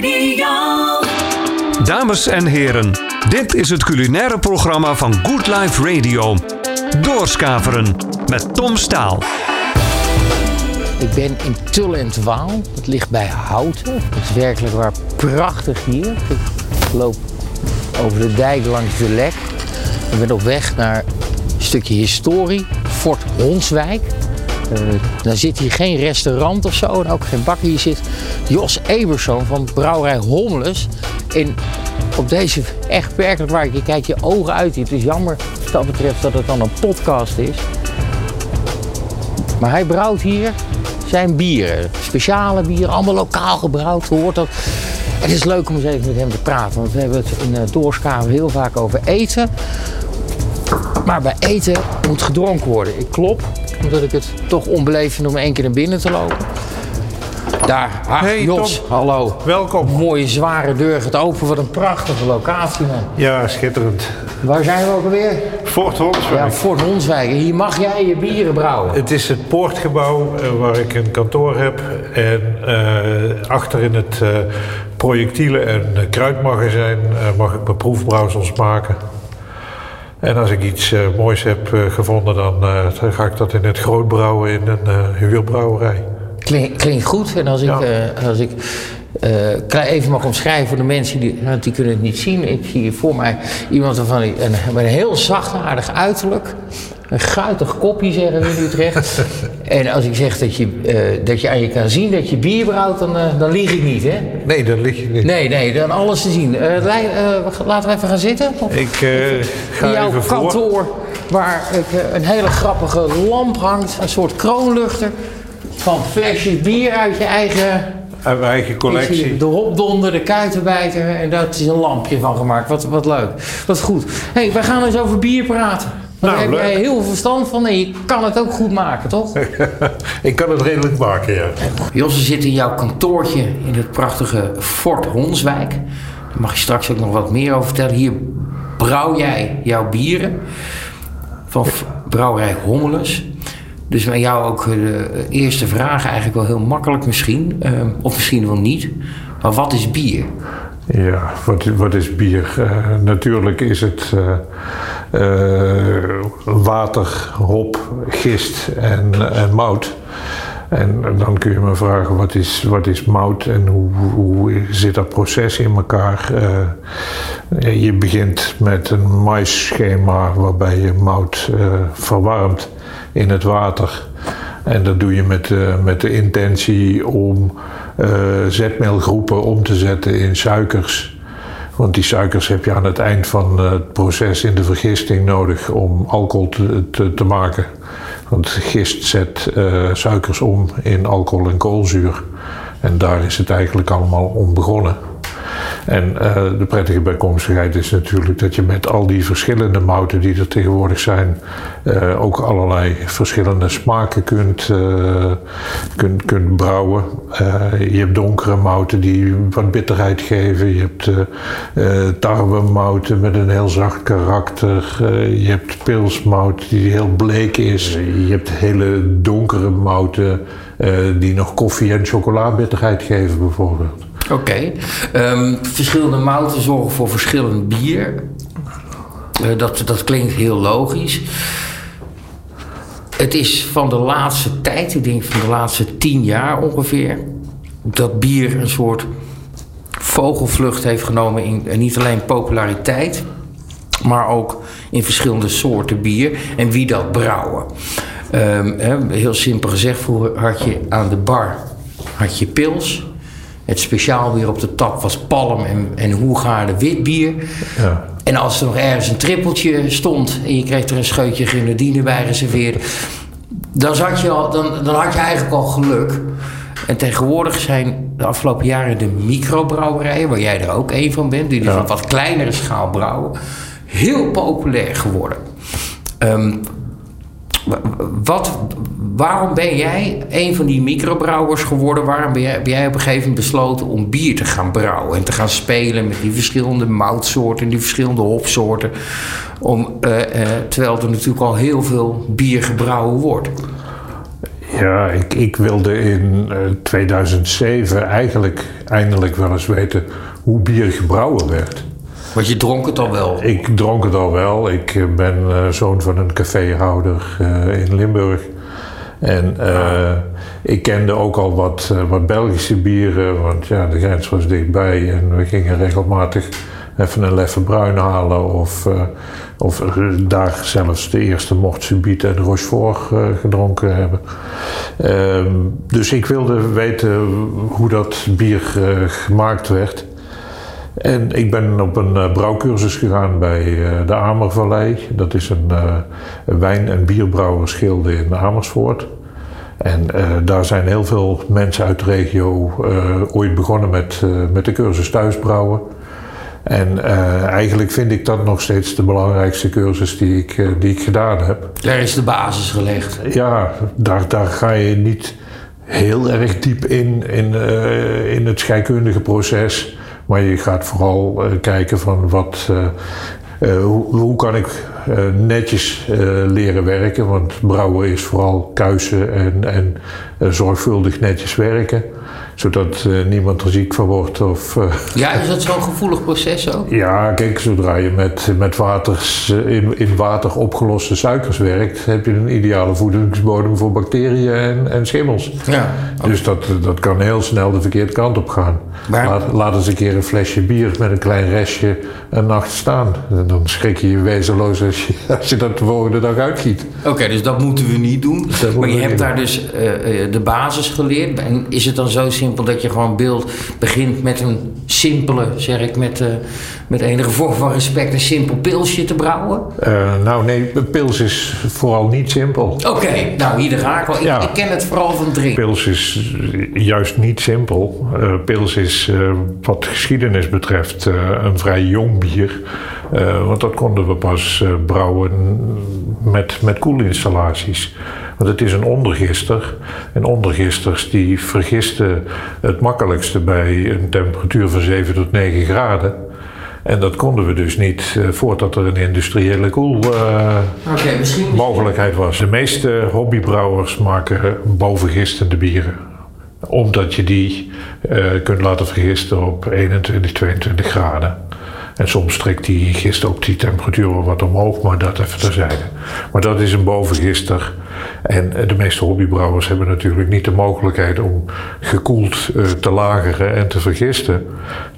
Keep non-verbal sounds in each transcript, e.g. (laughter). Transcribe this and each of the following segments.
Radio. Dames en heren, dit is het culinaire programma van Good Life Radio. Doorskaveren met Tom Staal. Ik ben in Tull en Waal. Dat ligt bij Houten. Het is werkelijk waar prachtig hier. Ik loop over de dijk langs de Lek. Ik ben op weg naar een stukje historie. Fort Honswijk. Uh, dan zit hier geen restaurant of zo en ook geen bakker. Hier zit Jos Ebersoon van Brouwerij Hommeles. En op deze echt werkelijk waar, je kijkt je ogen uit. Het is jammer wat dat betreft dat het dan een podcast is. Maar hij brouwt hier zijn bieren. Speciale bieren, allemaal lokaal gebrouwd. Hoort dat. Het is leuk om eens even met hem te praten. Want we hebben het in uh, Doorskaven heel vaak over eten. Maar bij eten moet gedronken worden. Ik klop, omdat ik het toch onbeleefd vind om één keer naar binnen te lopen. Daar, ach, Hey, Jos, Tom. hallo. Welkom. Mooie zware deur gaat open. Wat een prachtige locatie, man. Ja, schitterend. Waar zijn we ook alweer? Fort Honswijk. Ja, Fort Honswijk. Hier mag jij je bieren brouwen. Het is het poortgebouw eh, waar ik een kantoor heb. En eh, achter in het eh, projectielen- en kruidmagazijn mag ik mijn proefbrouwsels maken. En als ik iets eh, moois heb eh, gevonden, dan, eh, dan ga ik dat in het groot brouwen in een huurbrouwerij. Klink, klinkt goed. En als ik, Ja. als ik even mag omschrijven voor de mensen die, want die kunnen het niet zien. Ik zie hier voor mij iemand van een, met een heel zachtaardig uiterlijk. Een guitig kopje, zeggen we in Utrecht. (laughs) en als ik zeg dat je, eh, dat je aan je kan zien dat je bier brouwt, dan, eh, dan lieg ik niet, hè? Nee, dat lig je niet. Nee, nee, dan alles te zien. Eh, laten we even gaan zitten. Of Ik eh, in ga jouw even voor. kantoor, waar ik, een hele grappige lamp hangt. Een soort kroonluchter van flesjes bier uit je eigen... Uit mijn eigen collectie. de hopdonder, de kuitenbijter en daar is een lampje van gemaakt. Wat, wat leuk. Wat goed. Hé, hey, wij gaan eens over bier praten. Want Nou, daar heb leuk. jij heel veel verstand van en je kan het ook goed maken, toch? (laughs) ik kan het redelijk maken, ja. Josse zit in jouw kantoortje in het prachtige Fort Honswijk. Daar mag je straks ook nog wat meer over vertellen. Hier brouw jij jouw bieren van brouwerij Hommeles. Dus met jou ook de eerste vraag eigenlijk wel heel makkelijk misschien. eh, of misschien wel niet. Maar wat is bier? Ja, wat, wat is bier? Eh, natuurlijk is het eh, eh, water, hop, gist en, en mout. En dan kun je me vragen, wat is, wat is mout en hoe, zit dat proces in elkaar? Je begint met een maisschema waarbij je mout verwarmt in het water. En dat doe je met, eh, met de intentie om eh, zetmeelgroepen om te zetten in suikers. Want die suikers heb je aan het eind van het proces in de vergisting nodig om alcohol te, te, te maken. Want gist zet eh, suikers om in alcohol en koolzuur. En daar is het eigenlijk allemaal om begonnen. En eh, de prettige bijkomstigheid is natuurlijk dat je met al die verschillende mouten die er tegenwoordig zijn, eh, ook allerlei verschillende smaken kunt, eh, kunt, kunt brouwen. Je hebt donkere mouten die wat bitterheid geven. Je hebt tarwemouten met een heel zacht karakter. Je hebt pilsmout die heel bleek is. Je hebt hele donkere mouten die nog koffie en chocoladebitterheid geven bijvoorbeeld. Oké. Ehm, verschillende mouten zorgen voor verschillend bier. Eh, dat, dat klinkt heel logisch. Het is van de laatste tijd, ik denk van de laatste tien jaar ongeveer, dat bier een soort vogelvlucht heeft genomen in en niet alleen populariteit, maar ook in verschillende soorten bier en wie dat brouwen. Ehm, heel simpel gezegd, vroeger had je aan de bar had je pils. Het speciaal bier op de tap was palm en, en Hoegaarde witbier. Ja. En als er nog ergens een trippeltje stond en je kreeg er een scheutje grenadine bij geserveerd, dan, zat je al, dan, dan had je eigenlijk al geluk. En tegenwoordig zijn de afgelopen jaren de microbrouwerijen, waar jij er ook een van bent, die dus op wat kleinere schaal brouwen, heel populair geworden. Ehm, wat, waarom ben jij een van die microbrouwers geworden? Waarom ben jij, heb jij op een gegeven moment besloten om bier te gaan brouwen en te gaan spelen met die verschillende moutsoorten, die verschillende hopsoorten? Om, eh, eh, terwijl er natuurlijk al heel veel bier gebrouwen wordt. Ja, ik, ik wilde in 2007 eigenlijk eindelijk wel eens weten hoe bier gebrouwen werd. Want je dronk het al wel? Ik dronk het al wel. Ik ben zoon van een caféhouder in Limburg. En ik kende ook al wat, wat Belgische bieren, want ja, de grens was dichtbij en we gingen regelmatig even een leffe bruin halen of, of daar zelfs de eerste mochtsubiet en Rochefort gedronken hebben. Uh, dus ik wilde weten hoe dat bier gemaakt werd. En ik ben op een brouwcursus gegaan bij de Amervallei. Dat is een wijn- en bierbrouwersgilde in Amersfoort. En daar zijn heel veel mensen uit de regio ooit begonnen met, met de cursus thuisbrouwen. En eigenlijk vind ik dat nog steeds de belangrijkste cursus die ik, die ik gedaan heb. Daar is de basis gelegd. Ja, daar, daar ga je niet heel erg diep in, in, in het scheikundige proces. Maar je gaat vooral kijken van wat, hoe, hoe, kan ik netjes leren werken. Want brouwen is vooral kuisen en, en zorgvuldig netjes werken zodat uh, niemand er ziek van wordt. Of, uh, (laughs) ja, is dat zo'n gevoelig proces ook? Ja, kijk, zodra je met, met waters, in, in water opgeloste suikers werkt, heb je een ideale voedingsbodem voor bacteriën en, en schimmels. Ja. Dus dat, dat kan heel snel de verkeerde kant op gaan. Maar... Laat, laat eens een keer een flesje bier met een klein restje een nacht staan. En dan schrik je je wezenloos als je, (laughs) als je dat de volgende dag uitgiet. Oké, okay, dus dat moeten we niet doen. maar je hebt daar dus uh, de basis geleerd. En is het dan zo simpel dat je gewoon beeld begint met een simpele, zeg ik met, uh, met enige vorm van respect, een simpel pilsje te brouwen? Uh, nou nee, pils is vooral niet simpel. Oké, okay, nou hier ik wel. Ik, ja. ik, ken het vooral van drinken. Pils is juist niet simpel. Pils is wat geschiedenis betreft een vrij jong bier. Want dat konden we pas brouwen met, met koelinstallaties. Want het is een ondergister. En ondergisters die vergisten het makkelijkste bij een temperatuur van 7 tot 9 graden. En dat konden we dus niet uh, voordat er een industriële koelmogelijkheid okay, was. De meeste hobbybrouwers maken bovengistende bieren. Omdat je die kunt laten vergisten op 21, 22 graden. En soms trekt die gist ook die temperatuur wat omhoog, maar dat even terzijde. Maar dat is een bovengister. En de meeste hobbybrouwers hebben natuurlijk niet de mogelijkheid om gekoeld uh, te lageren en te vergisten.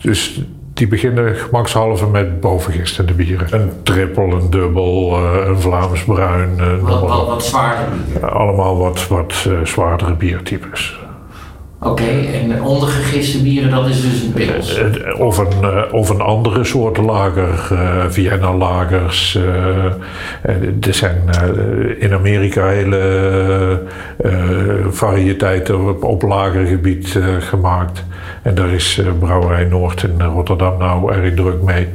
Dus die beginnen gemakshalve met bovengistende bieren. Een trippel, een dubbel, uh, een Vlaams bruin. Wat, wat, wat zwaardere bieren? allemaal wat, wat zwaardere biertypes. Oké, okay, en ondergegiste bieren, dat is dus een pils? Of een, of een andere soort lager, uh, Vienna lagers. Uh, er zijn uh, in Amerika hele variëteiten op, op lagergebied gemaakt. En daar is Brouwerij Noord in Rotterdam nou erg druk mee.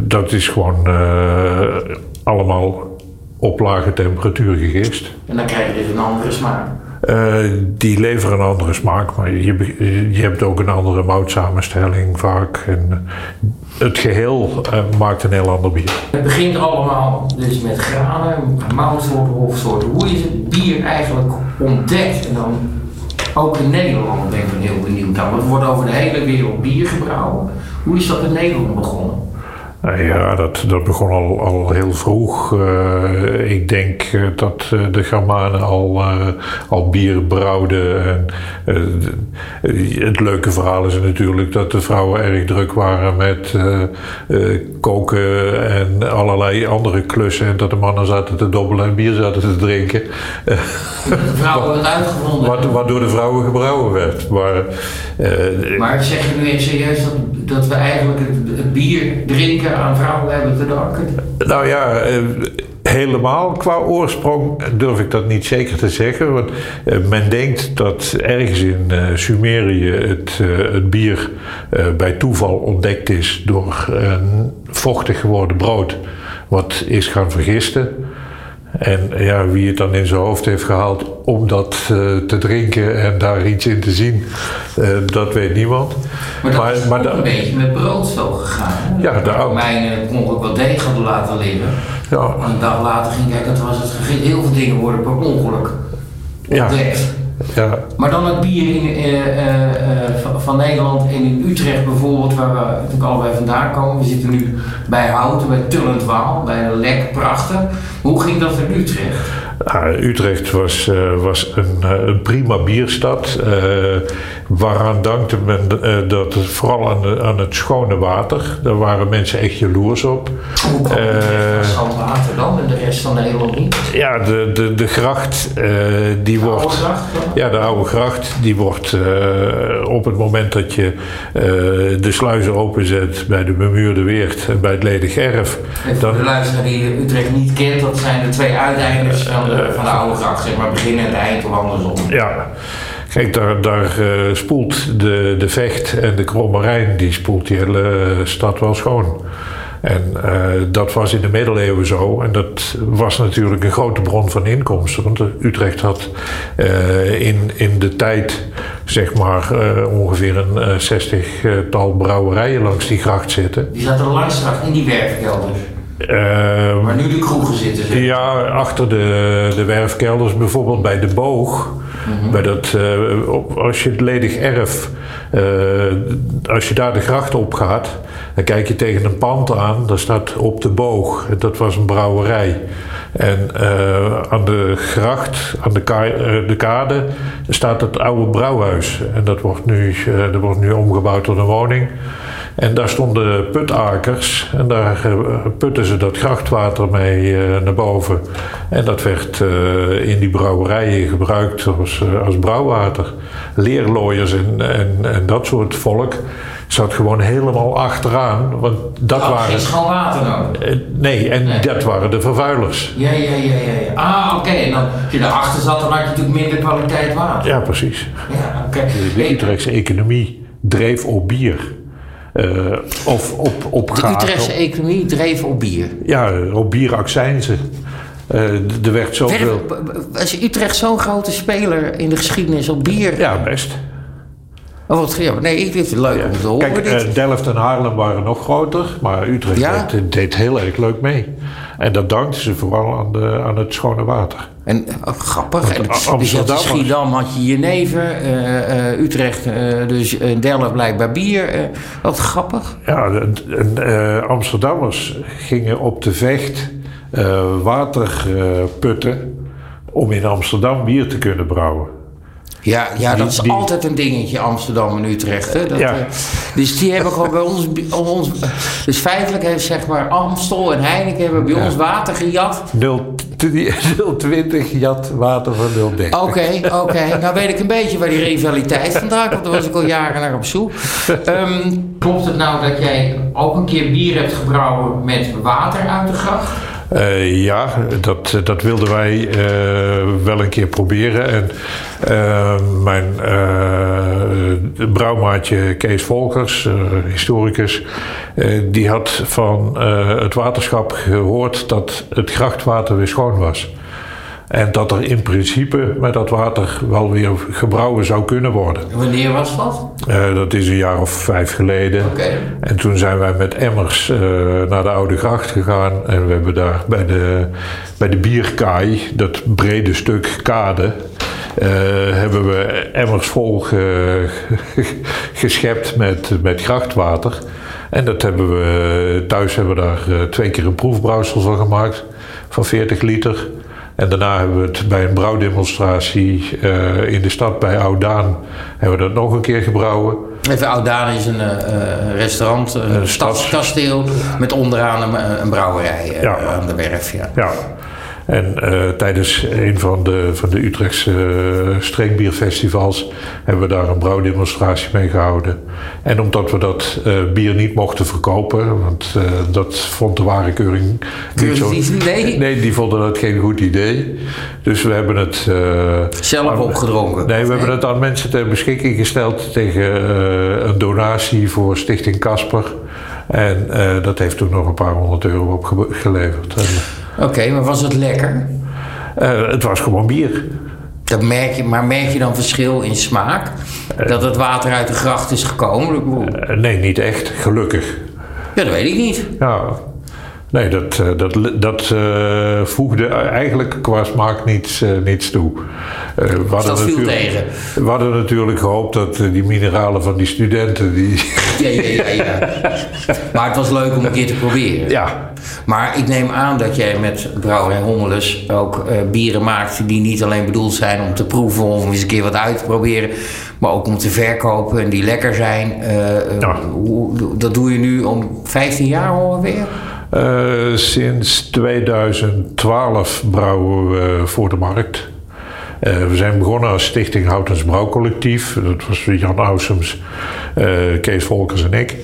dat is gewoon allemaal op lage temperatuur gegist. En dan krijg je dus een andere smaak? Uh, die leveren een andere smaak, maar je, je hebt ook een andere moutsamenstelling vaak. En het geheel uh, maakt een heel ander bier. Het begint allemaal dus met granen, moutsoorten, hofsoorten. Hoe is het bier eigenlijk ontdekt? En dan ook in Nederland ben ik heel benieuwd naar. Want er wordt over de hele wereld bier gebrouwen. Hoe is dat in Nederland begonnen? Nou ja, dat, dat begon al, al heel vroeg. Uh, ik denk uh, dat de Germanen al, al bier brouwden. En, het leuke verhaal is natuurlijk dat de vrouwen erg druk waren met koken en allerlei andere klussen. En dat de mannen zaten te dobbelen en bier zaten te drinken. De vrouwen (laughs) uitgevonden. Wat, wat door de vrouwen gebrouwen werd. Maar, maar zeg je nu serieus dat, dat we eigenlijk het, het bier drinken aan vrouwen hebben te danken? Nou ja, helemaal qua oorsprong durf ik dat niet zeker te zeggen. Want men denkt dat ergens in Sumerië het, het bier bij toeval ontdekt is door een vochtig geworden brood wat is gaan vergisten. En ja, wie het dan in zijn hoofd heeft gehaald om dat uh, te drinken en daar iets in te zien, uh, dat weet niemand. Maar dat maar, is maar een beetje met brood zo gegaan. Ja, de Romeinen kon ook wat deeg hadden laten liggen. Ja. En een dag later ging kijken, dat was het Heel veel dingen worden per ongeluk ontdekt. Ja, Maar dan het bier in, eh, eh, eh, van, Nederland en in Utrecht bijvoorbeeld, waar we natuurlijk allebei vandaan komen. We zitten nu bij Houten, bij Tullend Waal, bij Lek, prachtig. Hoe ging dat in Utrecht? Nou, Utrecht was, eh, was een, eh, een prima bierstad. eh, waaraan dankte men dat het vooral aan, aan het schone water. Daar waren mensen echt jaloers op. Hoe kwam van Zandwater dan en de rest van Nederland niet? Ja, de, de, de gracht die De oude wordt. gracht? Ja, de oude gracht, die wordt op het moment dat je de sluizen openzet bij de bemuurde Weert en bij het ledig erf. Dan, de luisteraar die Utrecht niet kent, dat zijn de twee uiteindes van de, van de oude gracht, zeg maar begin en het eind of andersom. ja, kijk, daar, daar eh, spoelt de, de Vecht en de Kromme Rijn, die spoelt die hele eh, stad wel schoon. En eh, dat was in de middeleeuwen zo. En dat was natuurlijk een grote bron van inkomsten. Want Utrecht had in, in de tijd, zeg maar, ongeveer een zestigtal brouwerijen langs die gracht zitten. Die zaten langs in die werfkelders, waar nu de kroegen zitten. Zeg. Ja, achter de, de werfkelders, bijvoorbeeld bij de boog. bij dat, eh, op- als je het ledig erf, eh, als je daar de gracht op gaat, dan kijk je tegen een pand aan, daar staat op de boog. Dat was een brouwerij. En eh, aan de gracht, aan de, ka- de kade, staat het oude brouwhuis. En dat wordt nu, dat wordt nu omgebouwd tot een woning. En daar stonden putakers en daar eh, putten ze dat grachtwater mee eh, naar boven. En dat werd eh, in die brouwerijen gebruikt als, als brouwwater. Leerlooiers en, en, en dat soort volk zat gewoon helemaal achteraan. Want dat waren. geen schoon water nodig. eh, Nee, en Nee. dat waren de vervuilers. Ja, ja, ja, ja. Ah, oké. En dan, als je erachter zat, dan had je natuurlijk minder kwaliteit water. Ja, precies. Ja, oké. De Utrechtse economie dreef op bier. Eh, of op, op De. Utrechtse economie dreef op bier. Ja, op bieraccijnzen. Eh, er werd zoveel... Was Utrecht zo'n grote speler in de geschiedenis op bier? Ja, best. Oh, wat, ja, nee, ik vind het leuk om te horen. Kijk, eh, Delft en Haarlem waren nog groter, maar Utrecht Ja? deed, deed heel erg leuk mee. En dat dankten ze vooral aan, de, aan het schone water. En oh, grappig. En, dus je had Amsterdam in Schiedam had je Jenever, eh, eh, Utrecht, eh, dus Delft blijkbaar bier. eh, wat grappig. Ja, en, eh, Amsterdammers gingen op de vecht eh, water eh, putten om in Amsterdam bier te kunnen brouwen. Ja, ja Die- dat is die- altijd een dingetje, Amsterdam en Utrecht. Hè? Dat, Ja. eh, dus die hebben gewoon bij ons, om ons... Dus feitelijk heeft zeg maar Amstel en Heineken hebben bij Ja. ons water gejat. 0, 020 (laughs) jat water van 030. Oké, oké. (laughs) Nou weet ik een beetje waar die rivaliteit vandaan komt. Daar was ik al jaren naar op zoek. Ehm, klopt het nou dat jij ook een keer bier hebt gebrouwen met water uit de gracht? Eh, ja, dat, dat wilden wij eh, wel een keer proberen. En eh, mijn brouwmaatje Kees Volkers, historicus, die had van het waterschap gehoord dat het grachtwater weer schoon was. En dat er in principe met dat water wel weer gebrouwen zou kunnen worden. Wanneer was dat? Eh, dat is een jaar of vijf geleden. Oké. En toen zijn wij met emmers eh, naar de Oude Gracht gegaan. En we hebben daar bij de, bij de bierkaai, dat brede stuk kade, eh, hebben we emmers vol ge- (laughs) geschept met, met grachtwater. En dat hebben we, thuis hebben we daar twee keer een proefbrouwsel van gemaakt, van 40 liter. En daarna hebben we het bij een brouwdemonstratie eh, in de stad bij Oudaan, hebben we dat nog een keer gebrouwen. Even Oudaan is een eh, restaurant, een Een stads- stadskasteel met onderaan een, een brouwerij eh, Ja. aan de werf. Ja. Ja. En eh, tijdens een van de, van de Utrechtse uh, streekbierfestivals hebben we daar een brouwdemonstratie mee gehouden. En omdat we dat eh, bier niet mochten verkopen, want eh, dat vond de warekeuring niet zo... Nee, die vonden dat geen goed idee. Dus we hebben het... eh, Zelf aan- opgedronken. Nee, we hebben het aan mensen ter beschikking gesteld tegen eh, een donatie voor Stichting Casper. En eh, dat heeft toen nog een paar honderd euro opgeleverd. Oké, maar was het lekker? eh, het was gewoon bier. Dat merk je, maar merk je dan verschil in smaak? Dat het water uit de gracht is gekomen? Eh, nee, niet echt, gelukkig. Ja, dat weet ik niet. Ja, Nee, dat, eh, dat, dat uh, voegde eigenlijk qua smaak niets, uh, niets toe. Uh, dus dat viel tegen? We hadden natuurlijk gehoopt dat die mineralen van die studenten... Die ja, ja, ja, ja. Maar het was leuk om een keer te proberen. Ja. Maar ik neem aan dat jij met Brouwerij Hommelus ook bieren maakt... die niet alleen bedoeld zijn om te proeven of eens een keer wat uit te proberen... maar ook om te verkopen en die lekker zijn. Ja. Hoe, dat doe je nu om 15 jaar ongeveer? Uh, sinds 2012 brouwen we voor de markt. Uh, we zijn begonnen als Stichting Houtens Brouwcollectief. Dat was Jan Ausums, uh, Kees Volkers en ik.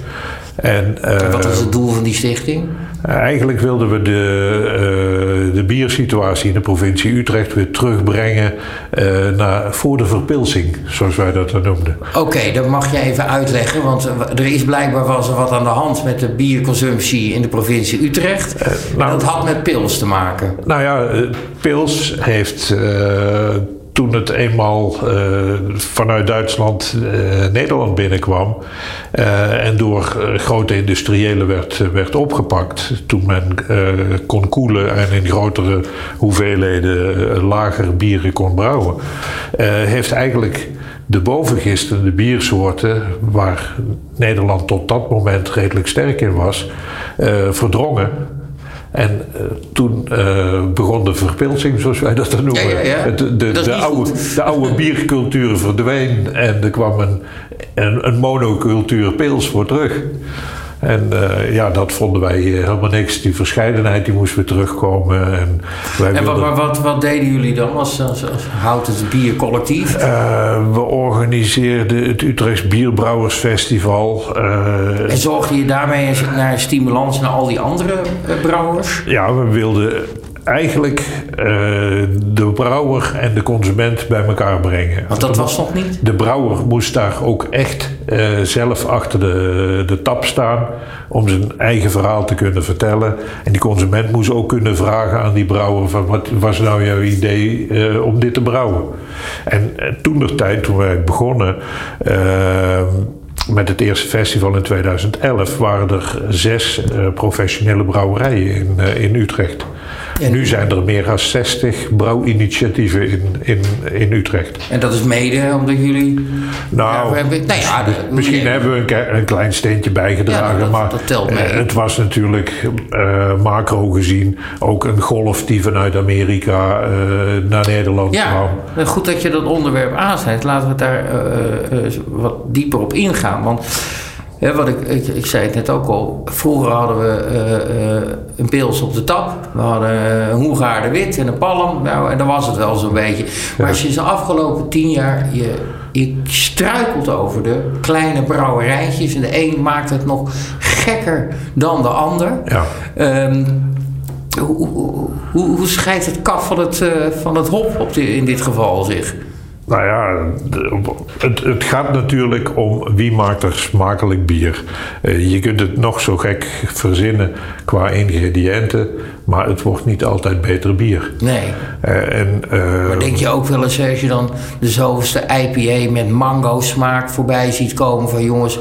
En, wat was het doel van die stichting? Eigenlijk wilden we de, uh, de biersituatie in de provincie Utrecht weer terugbrengen uh, naar voor de verpilsing, zoals wij dat dan noemden. Oké, dat mag je even uitleggen, want er is blijkbaar was er wat aan de hand met de bierconsumptie in de provincie Utrecht. Uh, nou, dat had met pils te maken. Nou ja, pils heeft toen het eenmaal uh, vanuit Duitsland uh, Nederland binnenkwam uh, en door grote industriëlen werd, werd opgepakt, toen men kon koelen en in grotere hoeveelheden lagere bieren kon brouwen, heeft eigenlijk de bovengistende biersoorten, waar Nederland tot dat moment redelijk sterk in was, verdrongen en uh, toen uh, begon de verpilsing, zoals wij dat dan noemen. Ja, ja, ja. De, de, de, oude, de, oude, biercultuur verdween en er kwam een, een, een monocultuur pils voor terug. En uh, ja, dat vonden wij helemaal niks. Die verscheidenheid die moest weer terugkomen. En, wij en wilden... wat, wat, wat, deden jullie dan als, als, als Houtens Biercollectief? Uh, we organiseerden het Utrechts Bierbrouwersfestival. Uh, en zorgde je daarmee naar stimulans naar al die andere brouwers? Ja, we wilden eigenlijk uh, de brouwer en de consument bij elkaar brengen. Want dat was nog niet? De brouwer moest daar ook echt uh, zelf achter de, de tap staan om zijn eigen verhaal te kunnen vertellen. En die consument moest ook kunnen vragen aan die brouwer van wat was nou jouw idee uh, om dit te brouwen? En toen de tijd, toen wij begonnen met het eerste festival in 2011 waren er zes uh, professionele brouwerijen in, uh, in Utrecht. En nu zijn er meer dan 60 brouwinitiatieven in, in, in Utrecht. En dat is mede omdat jullie. Nou, ja, nou ja, misschien hebben we een, een, klein steentje bijgedragen, ja, dat, maar dat telt mee. het was natuurlijk uh, macro gezien ook een golf die vanuit Amerika uh, naar Nederland ja, kwam. Goed dat je dat onderwerp aansnijdt. Laten we daar uh, wat dieper op ingaan. Want ja, wat ik, ik, ik, zei het net ook al. Vroeger hadden we uh, uh, een pils op de tap. We hadden een Hoegaarde wit en een palm. Nou, en dan was het wel zo'n beetje. Maar als je de afgelopen tien jaar... Je, je struikelt over de kleine brouwerijtjes. En de een maakt het nog gekker dan de ander. Ja. Um, hoe, hoe, hoe, scheidt het kaf van het, uh, van het hop op in dit geval zich? Nou ja, het, het, gaat natuurlijk om wie maakt er smakelijk bier. Uh, je kunt het nog zo gek verzinnen qua ingrediënten, maar het wordt niet altijd beter bier. Nee. Uh, en, uh, maar denk je ook wel eens als je dan de zoveelste IPA met mango smaak voorbij ziet komen van jongens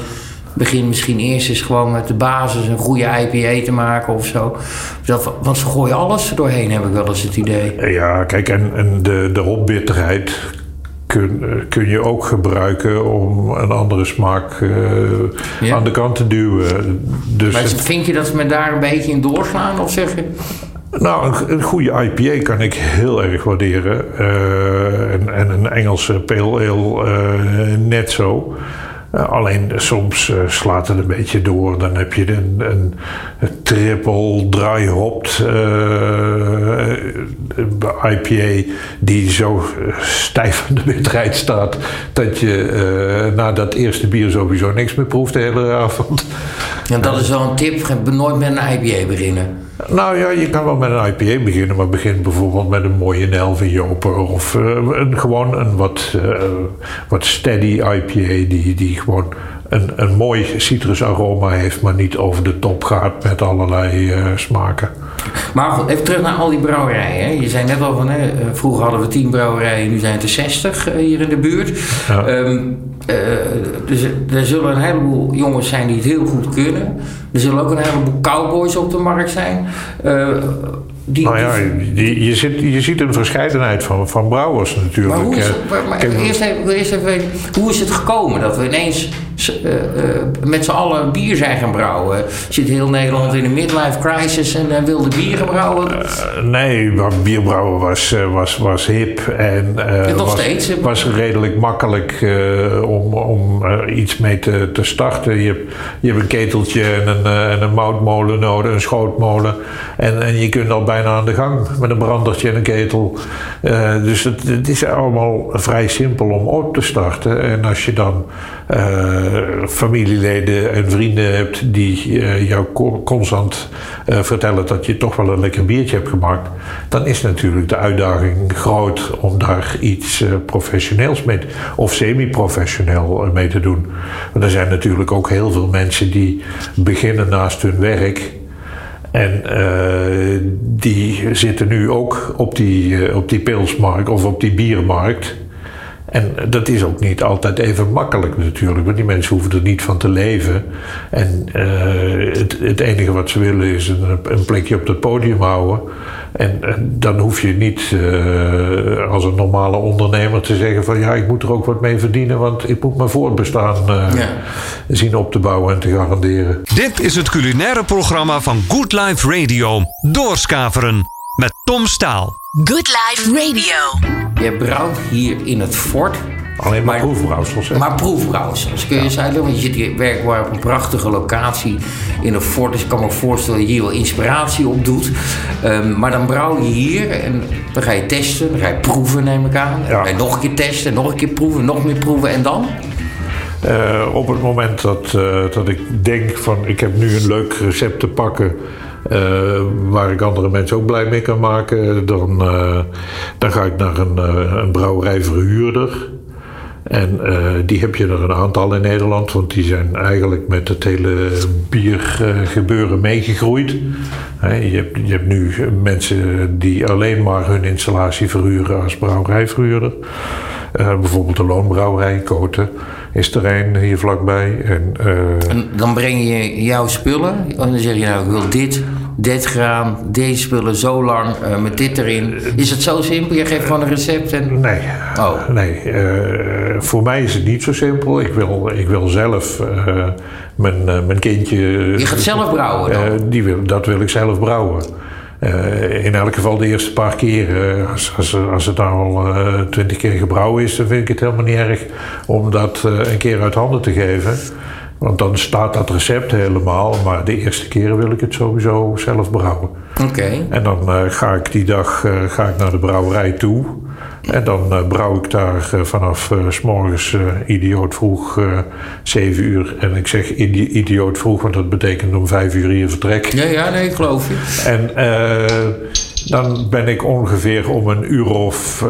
begin misschien eerst eens gewoon met de basis een goede IPA te maken of zo. Dat, want ze gooien alles doorheen, heb ik wel eens het idee. Ja, kijk, en, en de, de hopbitterheid kun, kun je ook gebruiken om een andere smaak uh, aan de kant te duwen. Dus maar vind je dat we daar een beetje in doorslaan of zeg je? Nou, een, een goede IPA kan ik heel erg waarderen. Uh, en, en, een Engelse pale ale net zo. Uh, alleen soms uh, slaat het een beetje door. Dan heb je een, een, een triple dry hopped uh, IPA die zo stijf aan de bitterheid staat dat je na dat eerste bier sowieso niks meer proeft de hele avond. En dat is wel een tip, nooit met een IPA beginnen. Nou ja, je kan wel met een IPA beginnen, maar begin bijvoorbeeld met een mooie Nelve Joper of uh, een, gewoon een wat, uh, wat steady IPA die, die gewoon een, een mooi citrusaroma heeft, maar niet over de top gaat met allerlei uh, smaken. Maar goed, even terug naar al die brouwerijen. Je zei net al van, hè, vroeger hadden we tien brouwerijen, nu zijn het er 60 hier in de buurt. Ja. Um, eh, dus er zullen een heleboel jongens zijn die het heel goed kunnen. Er zullen ook een heleboel cowboys op de markt zijn. Uh, die, nou ja, je, je, ziet, je ziet een verscheidenheid van, van brouwers natuurlijk. Maar hoe is, maar, eerst, even, eerst even weten, hoe is het gekomen dat we ineens uh, met z'n allen bier zijn gaan brouwen? Zit heel Nederland in een midlife crisis en uh, wilde bier gaan brouwen? nee, bierbrouwen was, was, was hip en, was, steeds, was redelijk makkelijk om, om iets mee te, te starten. Je hebt, je hebt een keteltje en een, en een moutmolen nodig, een schootmolen. En, en je kunt al bijna aan de gang met een brandertje en een ketel. dus het, het is allemaal vrij simpel om op te starten. En als je dan familieleden en vrienden hebt die uh, jou constant uh, vertellen dat je toch wel een lekker biertje hebt gemaakt, dan is natuurlijk de uitdaging groot om daar iets professioneels mee of semi-professioneel mee te doen. Want er zijn natuurlijk ook heel veel mensen die beginnen naast hun werk. En die zitten nu ook op die, op die pilsmarkt of op die biermarkt. En dat is ook niet altijd even makkelijk natuurlijk, want die mensen hoeven er niet van te leven. En uh, het, het, enige wat ze willen is een, een plekje op het podium houden. En, dan hoef je niet uh, als een normale ondernemer te zeggen van ja, ik moet er ook wat mee verdienen, want ik moet mijn voortbestaan uh, ja. zien op te bouwen en te garanderen. Dit is het culinaire programma van Good Life Radio. Doorskaveren met Tom Staal. Good Life Radio. Je brouwt hier in het fort. Alleen maar, proefbrouwsels. Maar proefbrouwsels. Kun je eens uitleggen? Want je zit hier werkbaar op een prachtige locatie in een fort. Dus ik kan me voorstellen dat je hier wel inspiratie op doet. Um, maar dan brouw je hier en dan ga je testen. Dan ga je proeven, neem ik aan. Dan ga je nog een keer testen, nog een keer proeven, nog meer proeven. En dan? Uh, op het moment dat, uh, dat ik denk van ik heb nu een leuk recept te pakken uh, waar ik andere mensen ook blij mee kan maken, dan, uh, dan ga ik naar een, uh, een brouwerijverhuurder. En die heb je er een aantal in Nederland, want die zijn eigenlijk met het hele biergebeuren meegegroeid. je, hebt, je hebt nu mensen die alleen maar hun installatie verhuren als brouwerijverhuurder. bijvoorbeeld de Loonbrouwerij Koten is er een hier vlakbij. En, uh... en, dan breng je jouw spullen en dan zeg je nou ik wil dit, dit graan, deze spullen zo lang uh, met dit erin. Is het zo simpel? Je geeft gewoon een recept en... Nee, oh. nee. Uh, voor mij is het niet zo simpel. Ik wil, ik wil zelf mijn, mijn kindje... Je gaat zelf brouwen dan? die wil, dat wil ik zelf brouwen. Uh, in elk geval de eerste paar keer. Uh, als, als, als, het nou al uh, twintig keer gebrouwen is, dan vind ik het helemaal niet erg om dat een keer uit handen te geven. Want dan staat dat recept helemaal, maar de eerste keren wil ik het sowieso zelf brouwen. Oké. En dan ga ik die dag ga ik naar de brouwerij toe. En dan uh, brouw ik daar uh, vanaf uh, s morgens idioot vroeg, 7 uur. En ik zeg idioot vroeg, want dat betekent om 5 uur hier vertrek. Ja, ja, nee, ik geloof je. En dan ben ik ongeveer om een uur of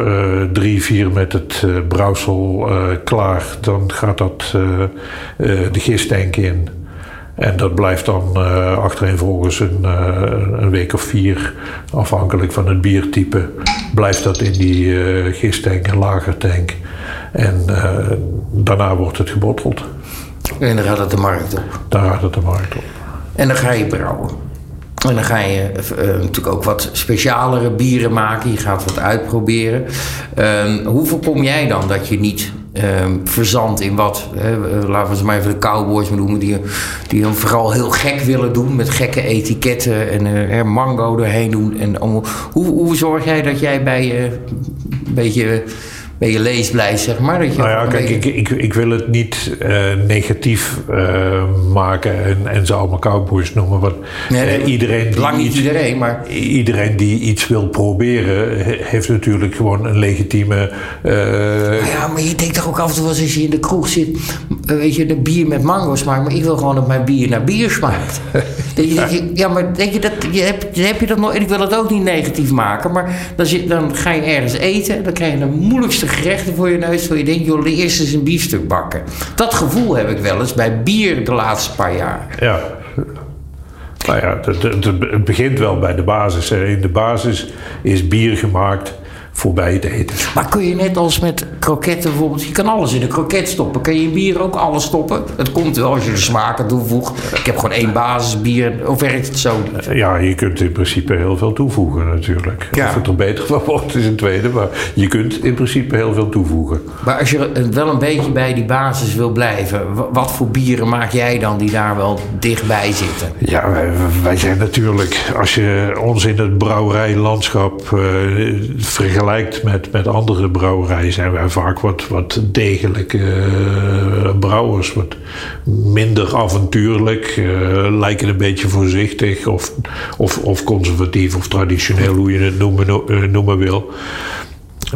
drie, vier met het brouwsel klaar. Dan gaat dat de gistank in. En dat blijft dan uh, achtereenvolgens een, uh, een week of vier, afhankelijk van het biertype, blijft dat in die uh, gistank en lagertank. En daarna wordt het gebotteld. En dan gaat het de markt op? Dan gaat het de markt op. En dan ga je brouwen? En dan ga je natuurlijk ook wat specialere bieren maken. Je gaat wat uitproberen. Uh, hoe voorkom jij dan dat je niet um, verzand in wat, hè, laten we ze maar even de cowboys noemen, die, die hem vooral heel gek willen doen met gekke etiketten en uh, mango erheen doen. En, hoe, hoe zorg jij dat jij bij je een beetje ben je leesblij, zeg maar. Dat je nou ja, kijk, ik, ik, ik wil het niet uh, negatief uh, maken en, en ze allemaal cowboys noemen. Want nee, uh, iedereen lang niet iedereen, maar... Iedereen die iets wil proberen, heeft natuurlijk gewoon een legitieme... ja, maar je denkt toch ook af en toe als je in de kroeg zit... weet je, de bier met mango smaakt... maar ik wil gewoon dat mijn bier naar bier smaakt. (laughs) ja. ja, maar denk je dat... Je hebt, heb je dat nog... En ik wil het ook niet negatief maken... maar dan, zit, dan ga je ergens eten... dan krijg je de moeilijkste gerechten voor je neus... waar je denkt, joh, eerst eens een biefstuk bakken. Dat gevoel heb ik wel eens bij bier de laatste paar jaar. Ja. Nou ja, het begint wel bij de basis. In de basis is bier gemaakt voorbij. Maar kun je net als met kroketten bijvoorbeeld, je kan alles in een kroket stoppen. Kun je in bier ook alles stoppen? Het komt wel als je de smaken toevoegt. Ik heb gewoon één basisbier. Of werkt het zo niet? Ja, je kunt in principe heel veel toevoegen natuurlijk. Ja. Of het er beter van (laughs) wordt is een tweede, maar je kunt in principe heel veel toevoegen. Maar als je wel een beetje bij die basis wil blijven, wa- wat voor bieren maak jij dan die daar wel dichtbij zitten? Ja, wij, wij zijn natuurlijk, als je ons in het brouwerijlandschap eh, vergelijkt met, met andere brouwerijen, zijn wij vaak wat, wat degelijke eh, brouwers. Wat minder avontuurlijk, eh, lijken een beetje voorzichtig of, of, of conservatief of traditioneel, hoe je het noemen, eh, noemen wil.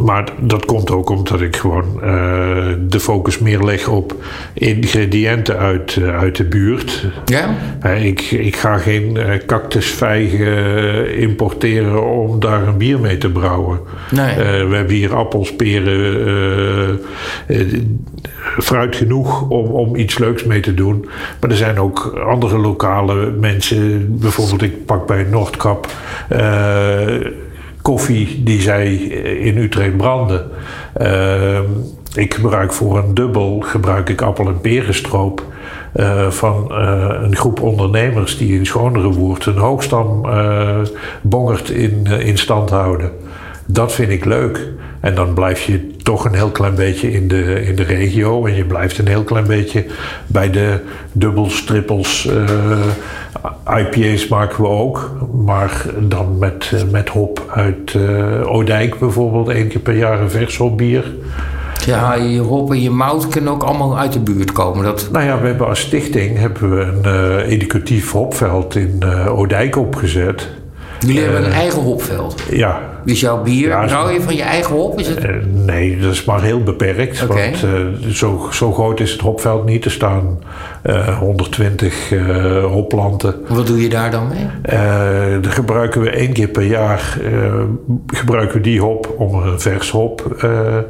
Maar dat komt ook omdat ik gewoon eh, de focus meer leg op ingrediënten uit, eh, uit de buurt. Ja? Ik, ik ga geen eh, cactusvijgen importeren om daar een bier mee te brouwen. Nee. We hebben hier appels, peren, fruit genoeg om, om iets leuks mee te doen. Maar er zijn ook andere lokale mensen. Bijvoorbeeld, ik pak bij Noordkap koffie die zij in Utrecht branden. Eh, ik gebruik voor een dubbel gebruik ik appel- en perenstroop. eh, van eh, een groep ondernemers die in Schonerewoerd een hoogstam eh bongert in, eh, in stand houden. Dat vind ik leuk. En dan blijf je toch een heel klein beetje in de, in de regio. En je blijft een heel klein beetje bij de dubbels, trippels. eh, IPA's maken we ook. Maar dan met, eh, met hop uit eh Oudijk bijvoorbeeld. één keer per jaar een vers hopbier. Ja, je hop en je mout kunnen ook allemaal uit de buurt komen. Dat, Nou ja, we hebben als stichting hebben we een educatief hopveld in Oudijk opgezet. jullie hebben een eigen hopveld. Ja, Dus jouw bier, Ja, brouw je van je eigen hop? Is het? Eh, nee, dat is maar heel beperkt. Want eh, zo, zo groot is het hopveld niet. Er staan eh, 120 eh hopplanten. Wat doe je daar dan mee? Eh daar gebruiken we één keer per jaar eh, gebruiken we die hop om een vers hop eh, eh,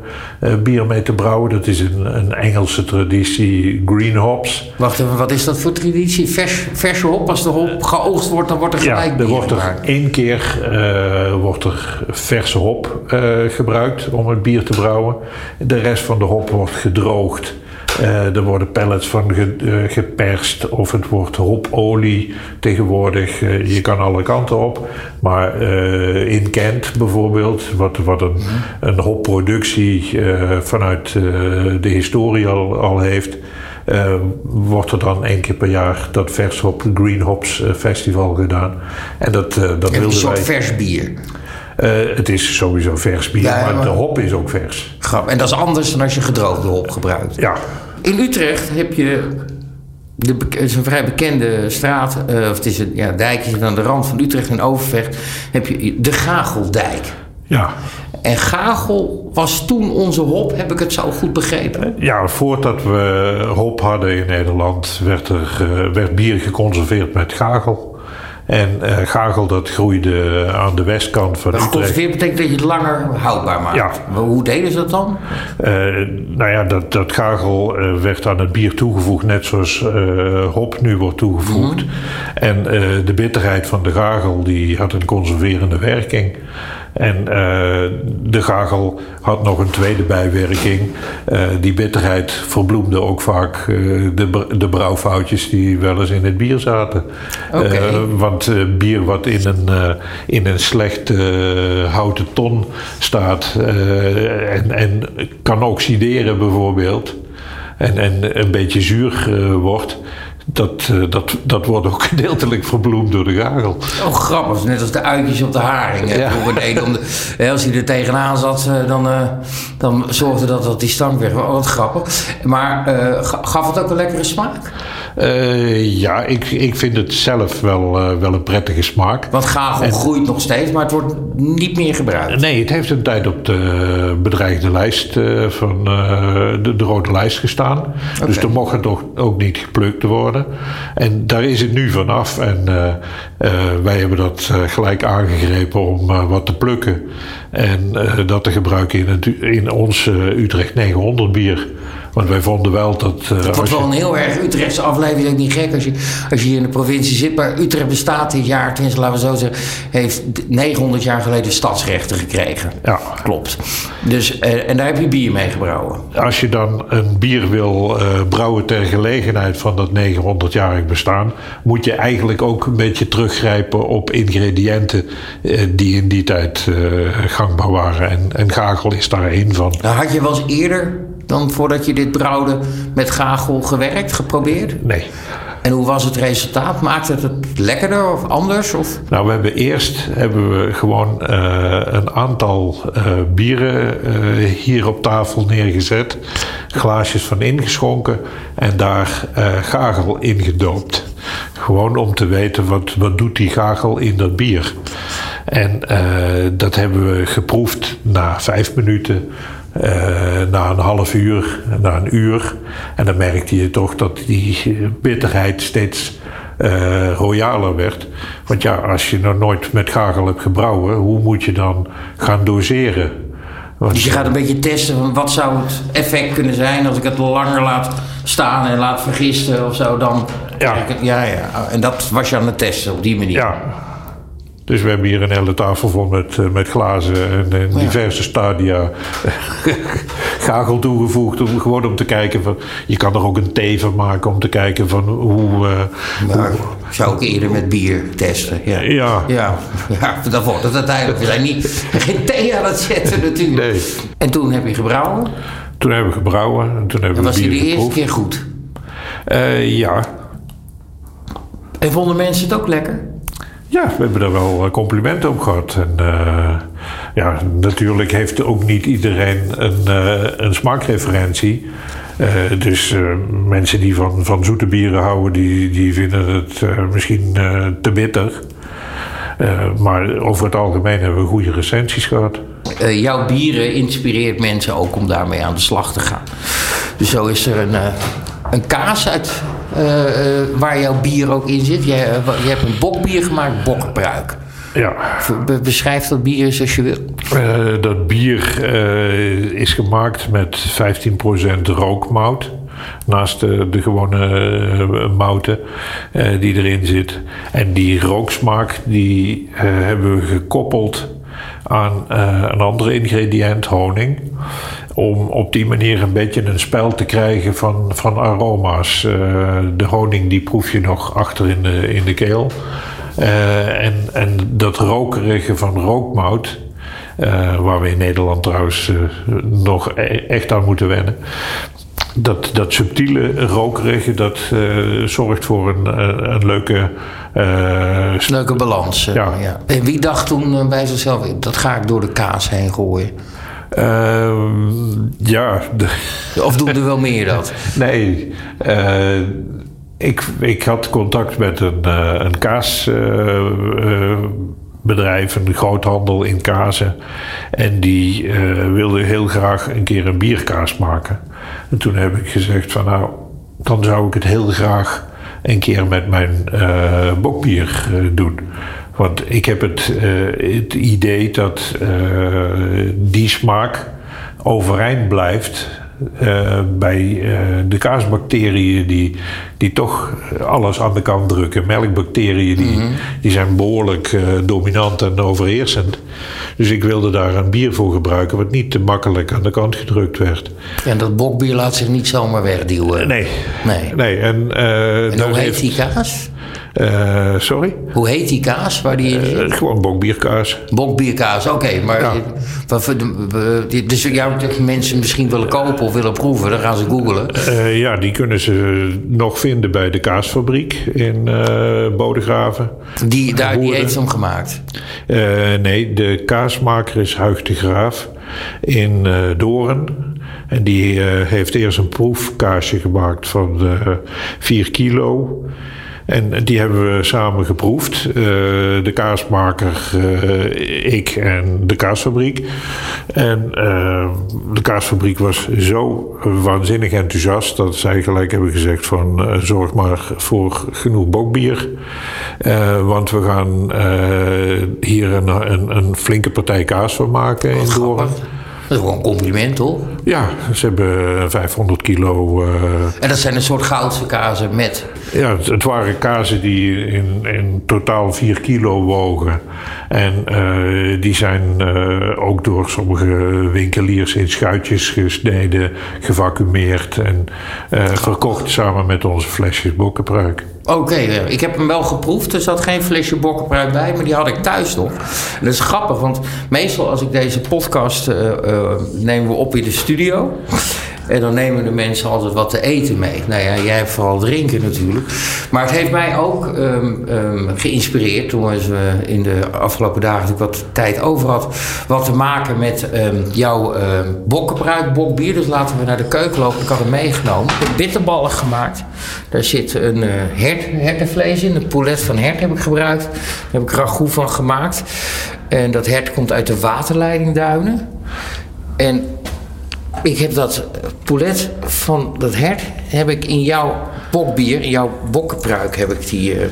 bier mee te brouwen. Dat is een, een Engelse traditie, green hops. Wacht even, wat is dat voor traditie? Vers, verse hop, als de hop geoogst wordt, dan wordt er gelijk Ja, er bier wordt er gemaakt. één keer eh, wordt er verse hop eh, gebruikt om het bier te brouwen. De rest van de hop wordt gedroogd. Eh, er worden pellets van ge- eh, geperst of het wordt hopolie tegenwoordig. Eh, je kan alle kanten op. Maar in Kent bijvoorbeeld, wat, wat een, een hopproductie vanuit de historie al, al heeft... wordt er dan één keer per jaar dat vers hop Green Hops Festival gedaan. En dat, eh, dat soort wij. vers bier. Het is sowieso vers bier, Ja, maar, maar- de hop is ook vers. Grap. En dat is anders dan als je gedroogde hop gebruikt. Ja, In Utrecht heb je. De, is een vrij bekende straat, eh, of het is een ja, dijk, is aan de rand van Utrecht en Overvecht. Heb je de Gageldijk. ja. En Gagel was toen onze hop, heb ik het zo goed begrepen? Ja, voordat we hop hadden in Nederland, werd, er, eh, werd bier geconserveerd met gagel. En eh, gagel dat groeide aan de westkant van Utrecht. geconserveerd betekent dat je het langer houdbaar maakt. Ja. Hoe deden ze dat dan? Eh, nou ja, dat, dat gagel eh, werd aan het bier toegevoegd, net zoals hop nu wordt toegevoegd. En eh, de bitterheid van de gagel die had een conserverende werking. En eh, de gagel had nog een tweede bijwerking. Eh, die bitterheid verbloemde ook vaak eh, de, de brouwfoutjes die wel eens in het bier zaten. Eh, want bier wat in een, in een slecht houten ton staat en, en kan oxideren bijvoorbeeld en, en een beetje zuur wordt, dat, eh, dat, dat wordt ook (laughs) gedeeltelijk verbloemd door de gagel. Oh, grappig. Net als de uitjes op de haring. hè, Ja. vroeger deden om de, hè, als hij er tegenaan zat, eh, dan, eh, dan zorgde dat dat die stank weg was. Oh, wat grappig. Maar ga- gaf het ook een lekkere smaak? Eh, ja, ik, ik vind het zelf wel, eh, wel een prettige smaak. Want gagel groeit nog steeds, maar het wordt niet meer gebruikt. Nee, het heeft een tijd op de bedreigde lijst eh, van de, de rode lijst gestaan. Dus er mocht het ook, ook niet geplukt worden. En daar is het nu vanaf. En wij hebben dat gelijk aangegrepen om wat te plukken. En dat te gebruiken in, het, in ons Utrecht 900 bier. Want wij vonden wel dat... eh, Het wordt wel een heel erg Utrechtse aflevering, ook niet gek als je, als je hier in de provincie zit. Maar Utrecht bestaat dit jaar, tenminste laten we zo zeggen, heeft 900 jaar geleden stadsrechten gekregen. Ja. Klopt. Dus, eh, en daar heb je bier mee gebrouwen. Als je dan een bier wil eh, brouwen ter gelegenheid van dat 900-jarig bestaan, moet je eigenlijk ook een beetje teruggrijpen op ingrediënten die in die tijd gangbaar waren. En, en gagel is daar één van. Nou, had je wel eens eerder dan voordat je dit brouwde met gagel gewerkt, geprobeerd? Nee. En hoe was het resultaat? Maakte het het lekkerder of anders? Of? Nou, we hebben eerst hebben we gewoon eh, een aantal eh, bieren eh, hier op tafel neergezet, glaasjes van ingeschonken en daar gagel in gedoopt. Gewoon om te weten wat, wat doet die gagel in dat bier. En dat hebben we geproefd na vijf minuten, eh, na een half uur, na een uur. En dan merkte je toch dat die bitterheid steeds eh, royaler werd. Want ja, als je nog nooit met gagel hebt gebrouwen, hoe moet je dan gaan doseren? Want, Dus je gaat een beetje testen van wat zou het effect kunnen zijn als ik het langer laat staan en laat vergisten of zo. Dan Ja. ja, ja. En dat was je aan het testen op die manier. Ja. Dus we hebben hier een hele tafel vol met, eh, met glazen en diverse stadia (laughs) gagel toegevoegd. Om, gewoon om te kijken van. Je kan er ook een thee van maken om te kijken van hoe. Maar zou ik eerder met bier testen. Ja. Ja. Ja, ja dan wordt het uiteindelijk. We zijn niet, geen thee aan het zetten natuurlijk. Nee. En toen heb je gebrouwen. toen hebben we gebrouwen en toen hebben En was we die de eerste geproefd. keer goed. Eh, ja. En vonden mensen het ook lekker? Ja, we hebben daar wel eh, complimenten op gehad. En eh, ja, natuurlijk heeft ook niet iedereen een, eh, een smaakreferentie. Dus mensen die van, van zoete bieren houden, die, die vinden het misschien te bitter. Maar over het algemeen hebben we goede recensies gehad. Eh, jouw bieren inspireert mensen ook om daarmee aan de slag te gaan. Dus zo is er een, een kaas uit waar jouw bier ook in zit. Je, eh, je hebt een bokbier gemaakt, bokbruik. Ja, Be- beschrijf dat bier eens als je wil. Eh, dat bier eh, is gemaakt met 15% rookmout. Naast de, de gewone eh, mouten eh, die erin zit. En die rooksmaak die eh, hebben we gekoppeld aan eh, een ander ingrediënt, honing. Om op die manier een beetje een spel te krijgen van, van aroma's. Eh, de honing die proef je nog achter in de, in de keel. Eh, en, en dat rokerige van rookmout, eh, waar we in Nederland trouwens nog e- echt aan moeten wennen. Dat, dat subtiele rokerige, dat zorgt voor een, een, een leuke Leuke balans. Ja. ja. En wie dacht toen bij zichzelf, dat ga ik door de kaas heen gooien? Ehm, ja, Of doen er wel meer dat? (laughs) nee. eh, ik, ik had contact met een, eh, een kaasbedrijf, een groothandel in kazen. En die eh, wilde heel graag een keer een bierkaas maken. En toen heb ik gezegd van nou, dan zou ik het heel graag een keer met mijn eh, bokbier eh, doen. Want ik heb het, eh, het idee dat eh, die smaak overeind blijft eh, bij de kaasbacteriën die, die toch alles aan de kant drukken. Melkbacteriën die, die zijn behoorlijk eh, dominant en overheersend. Dus ik wilde daar een bier voor gebruiken wat niet te makkelijk aan de kant gedrukt werd. En dat bokbier laat zich niet zomaar wegduwen. Nee. Nee. Nee, en, hoe heet heeft- die kaas? Eh, sorry? Hoe heet die kaas waar die in zit? Eh, gewoon bokbierkaas. Bokbierkaas, oké. maar Ja. dus ja, mensen misschien willen kopen of willen proeven, dan gaan ze googlen. Eh, ja, die kunnen ze nog vinden bij de kaasfabriek in Bodegraven. Die, daar, die heeft hem gemaakt. Nee, de kaasmaker is Huig de Graaf in eh Doorn. En die heeft eerst een proefkaasje gemaakt van eh 4 kilo. En die hebben we samen geproefd. Eh, de kaasmaker, eh, ik en de kaasfabriek. En eh, de kaasfabriek was zo waanzinnig enthousiast dat zij gelijk hebben gezegd van zorg maar voor genoeg bokbier. Want we gaan hier een, een, een flinke partij kaas van maken in Doorn. Dat is gewoon een compliment, toch? Ja, ze hebben 500 kilo. eh, En dat zijn een soort goudse kazen met... ja, het, het waren kazen die in, in totaal 4 kilo wogen. En eh, die zijn eh, ook door sommige winkeliers in schuitjes gesneden, gevacumeerd en eh, verkocht samen met onze flesjes bokkenpruik. Oké, ja. ik heb hem wel geproefd. Er zat geen flesje bokkenpruik bij, maar die had ik thuis nog. Dat is grappig, want meestal als ik deze podcast eh, eh, nemen we op in de studio. En dan nemen de mensen altijd wat te eten mee. Nou ja, jij hebt vooral drinken natuurlijk. Maar het heeft mij ook ehm, ehm, geïnspireerd toen we eh, in de afgelopen dagen wat tijd over had. Wat te maken met ehm, jouw ehm bokkenpruik, bokbier. Dus laten we naar de keuken lopen. Ik had hem meegenomen. Ik heb bitterballen gemaakt. Daar zit een eh hert, hertenvlees in. Een poulet van hert heb ik gebruikt. Daar heb ik ragout van gemaakt. En dat hert komt uit de waterleidingduinen. En ik heb dat poulet van dat hert heb ik in jouw bokbier, in jouw bokkenpruik heb ik die eh,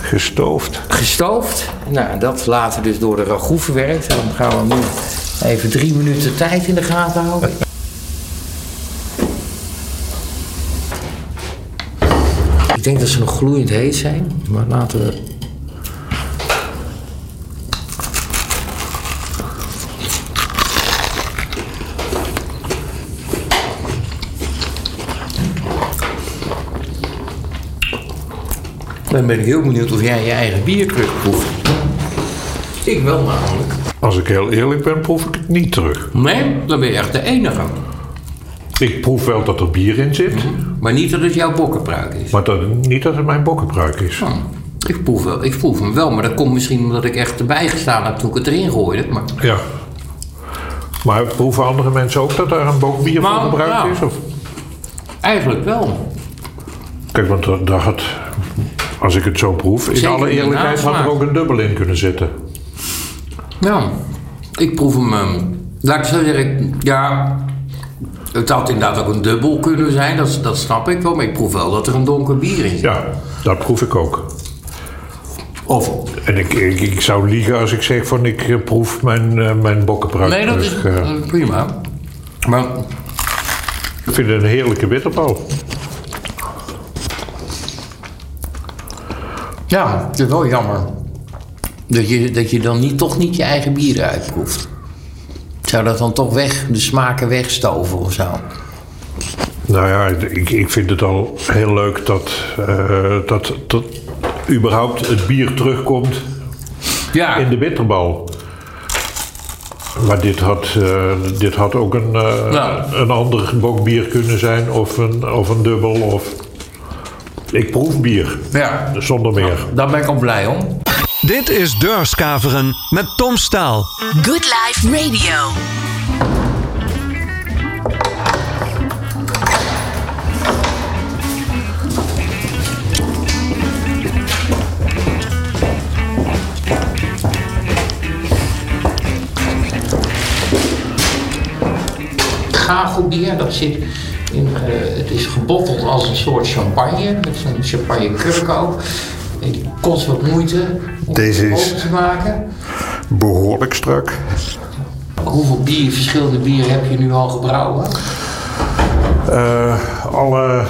Gestoofd. gestoofd. Nou, dat later dus door de ragout verwerkt. En dan gaan we nu even drie minuten tijd in de gaten houden. Ik denk dat ze nog gloeiend heet zijn, maar laten we. Dan ben ik heel benieuwd of jij je eigen bier terugproeft. Ik wel namelijk. Als ik heel eerlijk ben, proef ik het niet terug. Nee, dan ben je echt de enige. Ik proef wel dat er bier in zit, Maar niet dat het jouw bokkenpruik is. maar dat, niet dat het mijn bokkenpruik is. Hm. Ik proef, wel, ik proef hem wel, maar dat komt misschien omdat ik echt erbij gestaan heb toen ik het erin gooide. Maar Ja. Maar proeven andere mensen ook dat daar een bokbier voor Nou, gebruikt ja. is? Of? eigenlijk wel. Kijk, want daar- daar had, als ik het zo proef, in Zeker alle eerlijkheid had er ook een dubbel in kunnen zitten. Ja, ik proef hem. ehm, laat ik zo zeggen, ja. Het had inderdaad ook een dubbel kunnen zijn, dat, dat snap ik wel. Maar ik proef wel dat er een donker bier in zit. Ja, dat proef ik ook. Of, En ik, ik, ik zou liegen als ik zeg van ik eh, proef mijn, eh, mijn bokkenpruik nee, dat is eh, prima. Maar ik vind het een heerlijke bitterbal. Ja, het is wel jammer. Dat je, dat je dan niet, toch niet je eigen bier uitproeft. Zou dat dan toch weg, de smaken wegstoven of zo? Nou ja, ik, ik vind het al heel leuk dat, eh, dat, dat überhaupt het bier terugkomt Ja, in de bitterbal. Maar dit had, eh, dit had ook een, eh, Nou. een ander bokbier kunnen zijn, of een, of een dubbel. Of... Ik proef bier, ja. zonder meer. daar ben ik al blij om. Dit is Deurskaveren met Tom Staal. Good Life Radio. Gagelbier, dat zit in, eh, het is gebotteld als een soort champagne, met zo'n champagne kurk die kost wat moeite om Deze het open te maken. Behoorlijk strak. Hoeveel bier, verschillende bieren heb je nu al gebrouwen? Eh, alle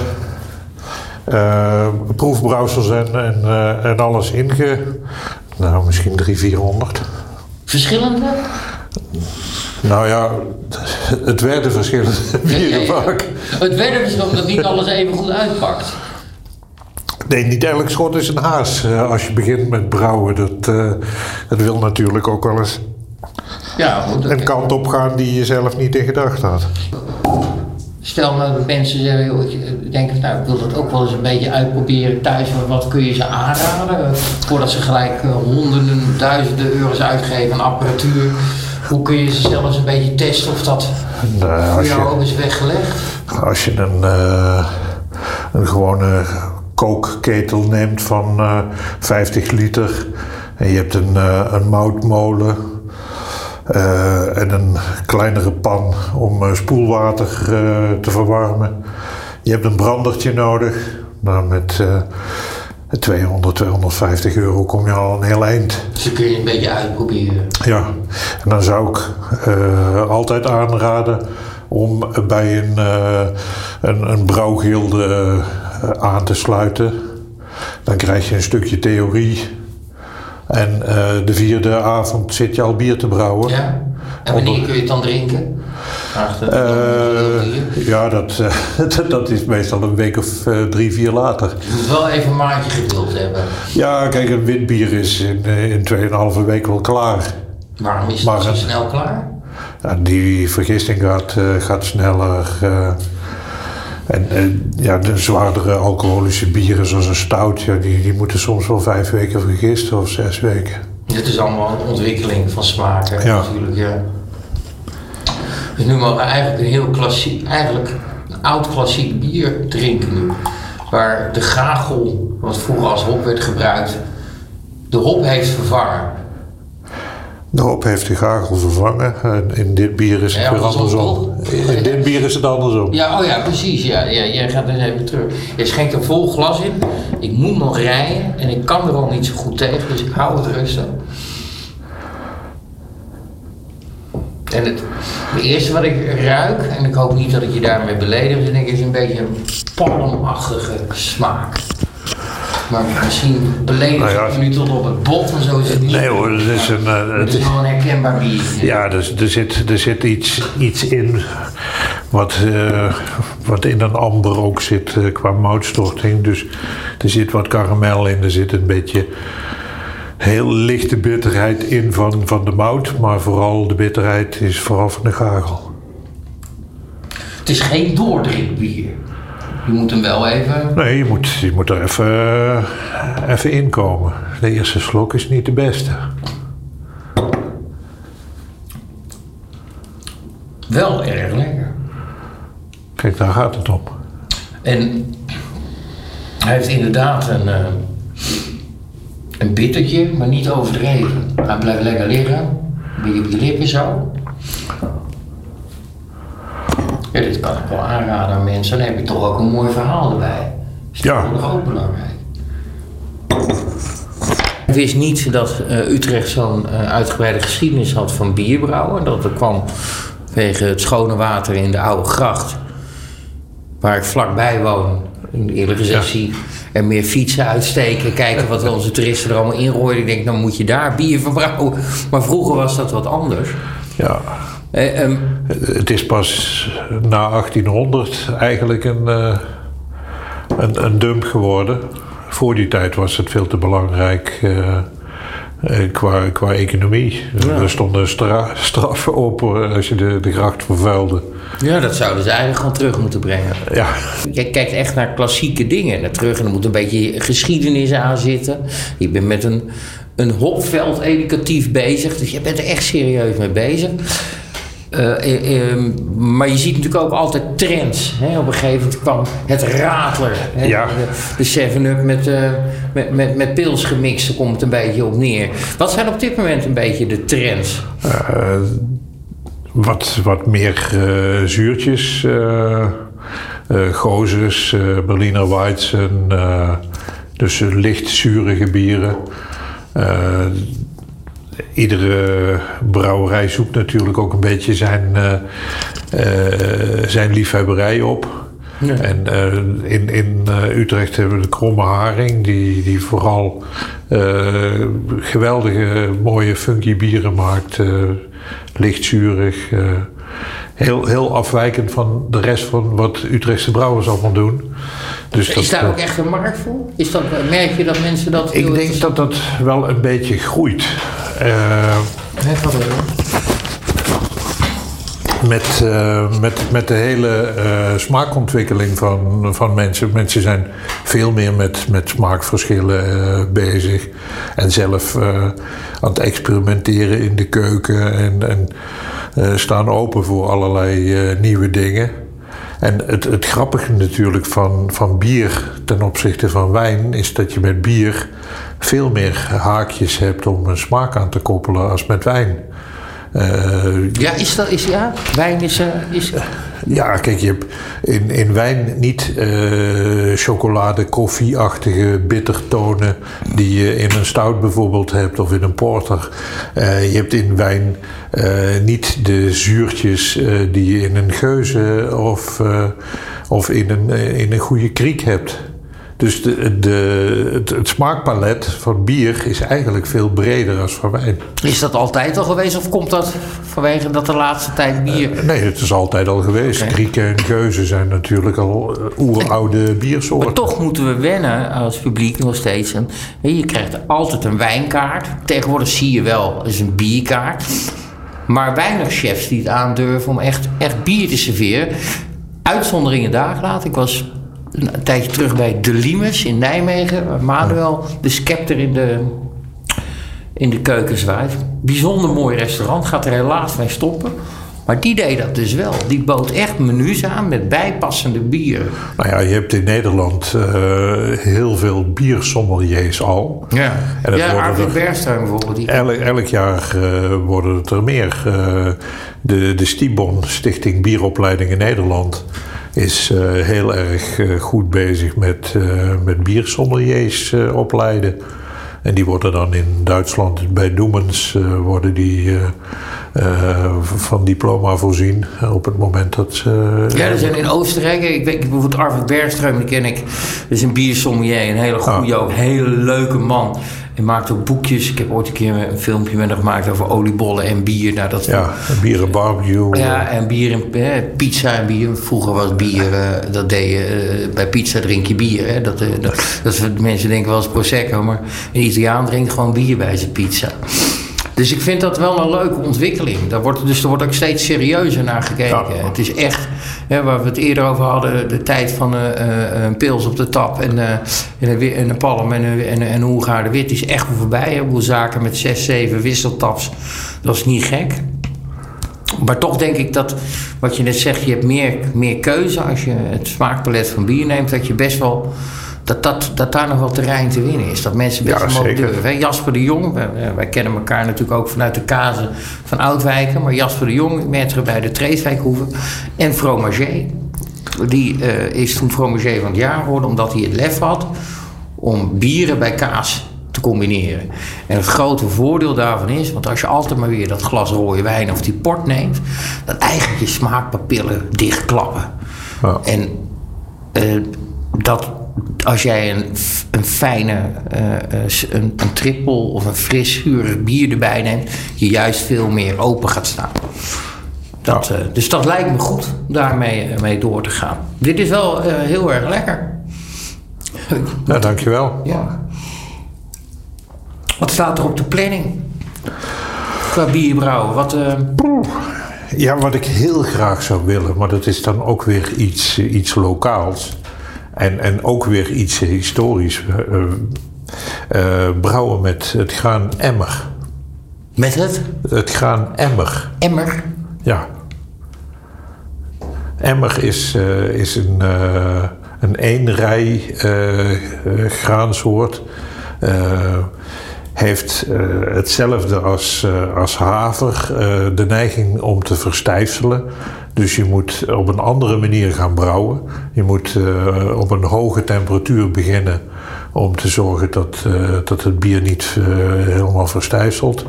eh, proefbrouwsels en, en, en alles inge... Nou, misschien 300, 400. Verschillende? Nou ja, het werden verschillende (laughs) bieren vaak. Het werd dus omdat niet alles even goed uitpakt. Nee, niet elk schot is een haas. eh, als je begint met brouwen, dat, eh, dat wil natuurlijk ook wel eens Ja, want een kant op gaan die je zelf niet in gedachten had. Stel nou dat mensen zeggen, joh, ik denk, nou, ik wil dat ook wel eens een beetje uitproberen thuis. Wat kun je ze aanraden? Eh, Voordat ze gelijk eh, honderden, duizenden euro's uitgeven aan apparatuur. Hoe kun je ze zelfs een beetje testen of dat Nou, voor jou ook is weggelegd? als je een, eh, een gewone kookketel neemt van eh, 50 liter en je hebt een, eh, een moutmolen en een kleinere pan om spoelwater te verwarmen. Je hebt een brandertje nodig nou, met, 200, 250 euro kom je al een heel eind. Dus dan kun je een beetje uitproberen. Ja, en dan zou ik eh, altijd aanraden om bij een, uh, een, een brouwgilde uh, aan te sluiten. Dan krijg je een stukje theorie. En de vierde avond zit je al bier te brouwen. Ja. En wanneer kun je het dan drinken? Uh, ja, dat, uh, (laughs) dat is meestal een week of uh, drie, vier later. Je moet wel even een maandje geduld hebben. Ja, kijk, een wit bier is in, in 2,5 week wel klaar. Waarom is het zo snel klaar? Ja, die vergisting gaat, gaat sneller. en, en ja, de zwaardere alcoholische bieren, zoals een stout, ja, die, die moeten soms wel vijf weken vergisten of zes weken. Dit is allemaal een ontwikkeling van smaken ja. natuurlijk, ja. Dus nu mogen we eigenlijk een heel klassiek, eigenlijk een oud klassiek bier drinken nu. Waar de gagel, wat vroeger als hop werd gebruikt, de hop heeft vervangen. De hop heeft de gagel vervangen. En in dit bier is het weer andersom. In dit bier is het andersom. Ja, oh ja, precies. Ja, ja, jij gaat dus even terug. Je schenkt er vol glas in. Ik moet nog rijden en ik kan er al niet zo goed tegen, dus ik hou het rustig. En het, eerste wat ik ruik, en ik hoop niet dat ik je daarmee beledig, denk ik, is een beetje een palmachtige smaak. Maar misschien beledig nou ja, nu tot op het bot, maar zo is het niet. Nee hoor, het is een... Uh, het is wel een herkenbaar bier. Ja, dus, er, zit, er zit iets, iets in wat, uh, wat in een amber ook zit uh, qua moutstorting. Dus er zit wat karamel in, er zit een beetje heel lichte bitterheid in van, van de mout, maar vooral de bitterheid is vooral van de gagel. Het is geen doordrinkbier. Je moet hem wel even. Nee, je moet, je moet er even, uh, even inkomen. De eerste slok is niet de beste. Wel erg lekker. Kijk, daar gaat het om. En hij heeft inderdaad een. Uh, een bittertje, maar niet overdreven. Hij blijft lekker liggen, een beetje op je lippen zo. Ja, dit kan ik wel aanraden aan mensen. Dan heb je toch ook een mooi verhaal erbij. Dus dat ja. is ook belangrijk. Ik wist niet dat uh, Utrecht zo'n uh, uitgebreide geschiedenis had van bierbrouwen. Dat er kwam vanwege het schone water in de oude gracht, waar ik vlakbij woon. In de eerlijke gezegd zie en meer fietsen uitsteken, kijken wat onze toeristen er allemaal inrooien. Ik denk, dan moet je daar bier verbrouwen. Maar vroeger was dat wat anders. Ja. Eh, um, het is pas na 1800 eigenlijk een, uh, een, een dump geworden. Voor die tijd was het veel te belangrijk uh, qua, qua economie. Er stonden stra straffen op als je de, de gracht vervuilde. Ja, dat zouden ze eigenlijk gewoon terug moeten brengen. Ja. Je kijkt echt naar klassieke dingen naar terug. En er moet een beetje geschiedenis aan zitten. Je bent met een, een hopveld educatief bezig. Dus je bent er echt serieus mee bezig. Uh, uh, maar je ziet natuurlijk ook altijd trends. Hè? Op een gegeven moment kwam het. Hè? Ja. De 7-up met, uh, met, met, met pils gemixt, daar komt het een beetje op neer. Wat zijn op dit moment een beetje de trends? wat, wat meer zuurtjes. Gozes, Berliner Weizen. dus licht zurige bieren. Iedere brouwerij zoekt natuurlijk ook een beetje zijn, zijn liefhebberij op. Ja. En in, in Utrecht hebben we de kromme haring, die, die vooral geweldige, mooie, funky bieren maakt lichtzurig. Heel, heel afwijkend van de rest van wat Utrechtse brouwers allemaal doen. Dus is dat, daar ook echt een markt voor? Is dat, merk je dat mensen dat... Ik denk dat dat wel een beetje groeit. Uh, met, uh, met, met de hele uh, smaakontwikkeling van, van mensen. Mensen zijn veel meer met, met smaakverschillen uh, bezig. En zelf aan het experimenteren in de keuken. En, en staan open voor allerlei nieuwe dingen. En het, het grappige natuurlijk van, van bier ten opzichte van wijn is dat je met bier veel meer haakjes hebt om een smaak aan te koppelen als met wijn. Eh, Ja, is dat, is, ja, wijn is, eh, is ja, kijk, je hebt in, in wijn niet eh, chocolade, koffieachtige bittertonen die je in een stout bijvoorbeeld hebt of in een porter. Je hebt in wijn niet de zuurtjes die je in een geuze of, of in, een, in een goede kriek hebt. Dus de, de, het, het smaakpalet van bier is eigenlijk veel breder dan van wijn. Is dat altijd al geweest of komt dat vanwege dat de laatste tijd bier... Nee, het is altijd al geweest. Oké. Grieken en geuzen zijn natuurlijk al eh, oeroude biersoorten. Maar toch moeten we wennen als publiek nog steeds. En, je, je krijgt altijd een wijnkaart. Tegenwoordig zie je wel eens een bierkaart. Maar weinig chefs die het aandurven om echt, echt bier te serveren. Uitzonderingen daar laat. Ik was een tijdje terug bij De Limes in Nijmegen. Waar Manuel de scepter in de, in de keuken zwaait. Bijzonder mooi restaurant. Gaat er helaas mee stoppen. Maar die deed dat dus wel. Die bood echt menus aan met bijpassende bieren. Nou ja, je hebt in Nederland eh, heel veel biersommeliers al. Ja, En dat ja Arvid er- Bergström bijvoorbeeld. Die, Elk, elk jaar eh, worden het er meer. Eh, de, de Stibon, Stichting Bieropleiding in Nederland, is eh, heel erg eh, goed bezig met, eh, met biersommeliers opleiden. En die worden dan in Duitsland bij Doemens worden die van diploma voorzien op het moment dat ze. ja, er zijn in Oostenrijk, ik weet bijvoorbeeld Arvid Bergström, die ken ik. Dat is een biersommelier, een hele goede, ook hele leuke man. Hij maakt ook boekjes. Ik heb ooit een keer een filmpje met hem gemaakt over oliebollen en bier. Nou, dat ja, bier en barbecue. Ja, en bier en pizza en bier. Vroeger was bier, eh, dat deed je, eh, bij pizza drink je bier. Hè? Dat, eh, dat, dat mensen denken wel eens Prosecco, maar een Italiaan drinkt gewoon bier bij zijn pizza. Dus ik vind dat wel een leuke ontwikkeling. Daar wordt, dus er wordt ook steeds serieuzer naar gekeken. Ja. Het is echt, hè, waar we het eerder over hadden, de tijd van eh, eh, een pils op de tap en, eh, en, een, en een palm en een, en, een- en een Hoegaarde wit is echt voorbij. Hè? Hoe zaken met zes, zeven wisseltaps, dat is niet gek. Maar toch denk ik dat, wat je net zegt, je hebt meer, meer keuze als je het smaakpalet van bier neemt, dat je best wel. Dat, dat, dat daar nog wel terrein te winnen is. Dat mensen best Ja, mogen durven. Jasper de Jong, wij, wij kennen elkaar natuurlijk ook vanuit de kazen van Oudwijken. Maar Jasper de Jong, maître bij de Treeswijkhoeve. En Fromager. Die eh, is toen Fromager van het jaar geworden omdat hij het lef had om bieren bij kaas te combineren. En het grote voordeel daarvan is, want als je altijd maar weer dat glas rode wijn of die port neemt, dat eigenlijk je smaakpapillen dichtklappen. Ja. En eh, dat als jij een, een fijne, eh, eh, een, een trippel of een fris, zuurig bier erbij neemt, je juist veel meer open gaat staan. Dat, eh, dus dat lijkt me goed daarmee mee door te gaan. Dit is wel heel erg lekker. Ja, dankjewel. Ja. Wat staat er op de planning? Qua bierbrouwen. Wat, Ja, wat ik heel graag zou willen, maar dat is dan ook weer iets, iets lokaals. En, en ook weer iets historisch. eh, eh, eh, brouwen met het graan emmer. met het Het graan emmer, emmer. ja. Emmer is, is een, eh een eenrij graansoort. Heeft hetzelfde als, als haver, de neiging om te verstijfselen. Dus je moet op een andere manier gaan brouwen. Je moet eh, op een hoge temperatuur beginnen om te zorgen dat, eh, dat het bier niet eh, helemaal verstijfselt.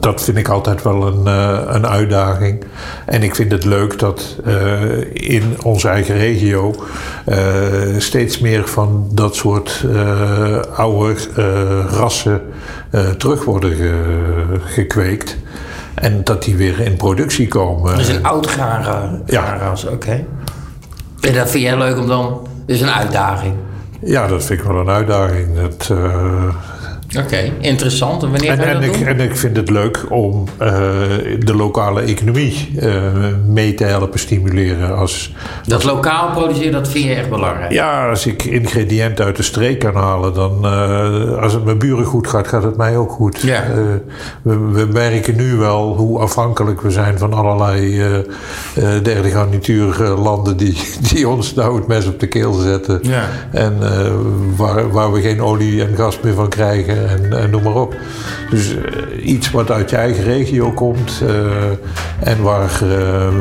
Dat vind ik altijd wel een, eh, een uitdaging. En ik vind het leuk dat eh, in onze eigen regio eh, steeds meer van dat soort eh, oude eh, rassen eh, terug worden ge- gekweekt. En dat die weer in productie komen. Is een oud Ja. graanras, oké. En dat vind jij leuk om dan... Dat is een uitdaging. Ja, dat vind ik wel een uitdaging. Dat, eh, Oké, interessant. En wanneer En, en, dat ik, doen? en ik vind het leuk om eh, de lokale economie eh, mee te helpen stimuleren. Als, Dat lokaal produceren, dat vind je echt belangrijk. ja, als ik ingrediënten uit de streek kan halen, dan uh, als het mijn buren goed gaat, gaat het mij ook goed. Ja. We, we, merken nu wel hoe afhankelijk we zijn van allerlei derde garnituurlanden die, die ons nou het mes op de keel zetten. Ja. En waar, waar we geen olie en gas meer van krijgen. En, en noem maar op. Dus eh, iets wat uit je eigen regio komt eh, en waar eh,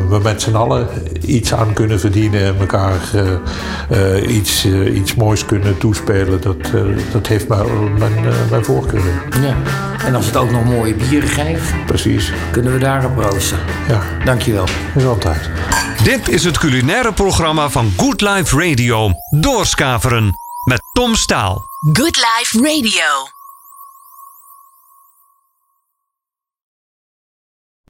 we met z'n allen iets aan kunnen verdienen en elkaar iets, iets moois kunnen toespelen, dat, dat heeft mijn, mijn, mijn voorkeur. Ja. En als het ook nog mooie bieren geeft, Precies, kunnen we daarop proosten. ja, Dankjewel. is altijd. Dit is het culinaire programma van Good Life Radio. Doorskaveren met Tom Staal. Good Life Radio.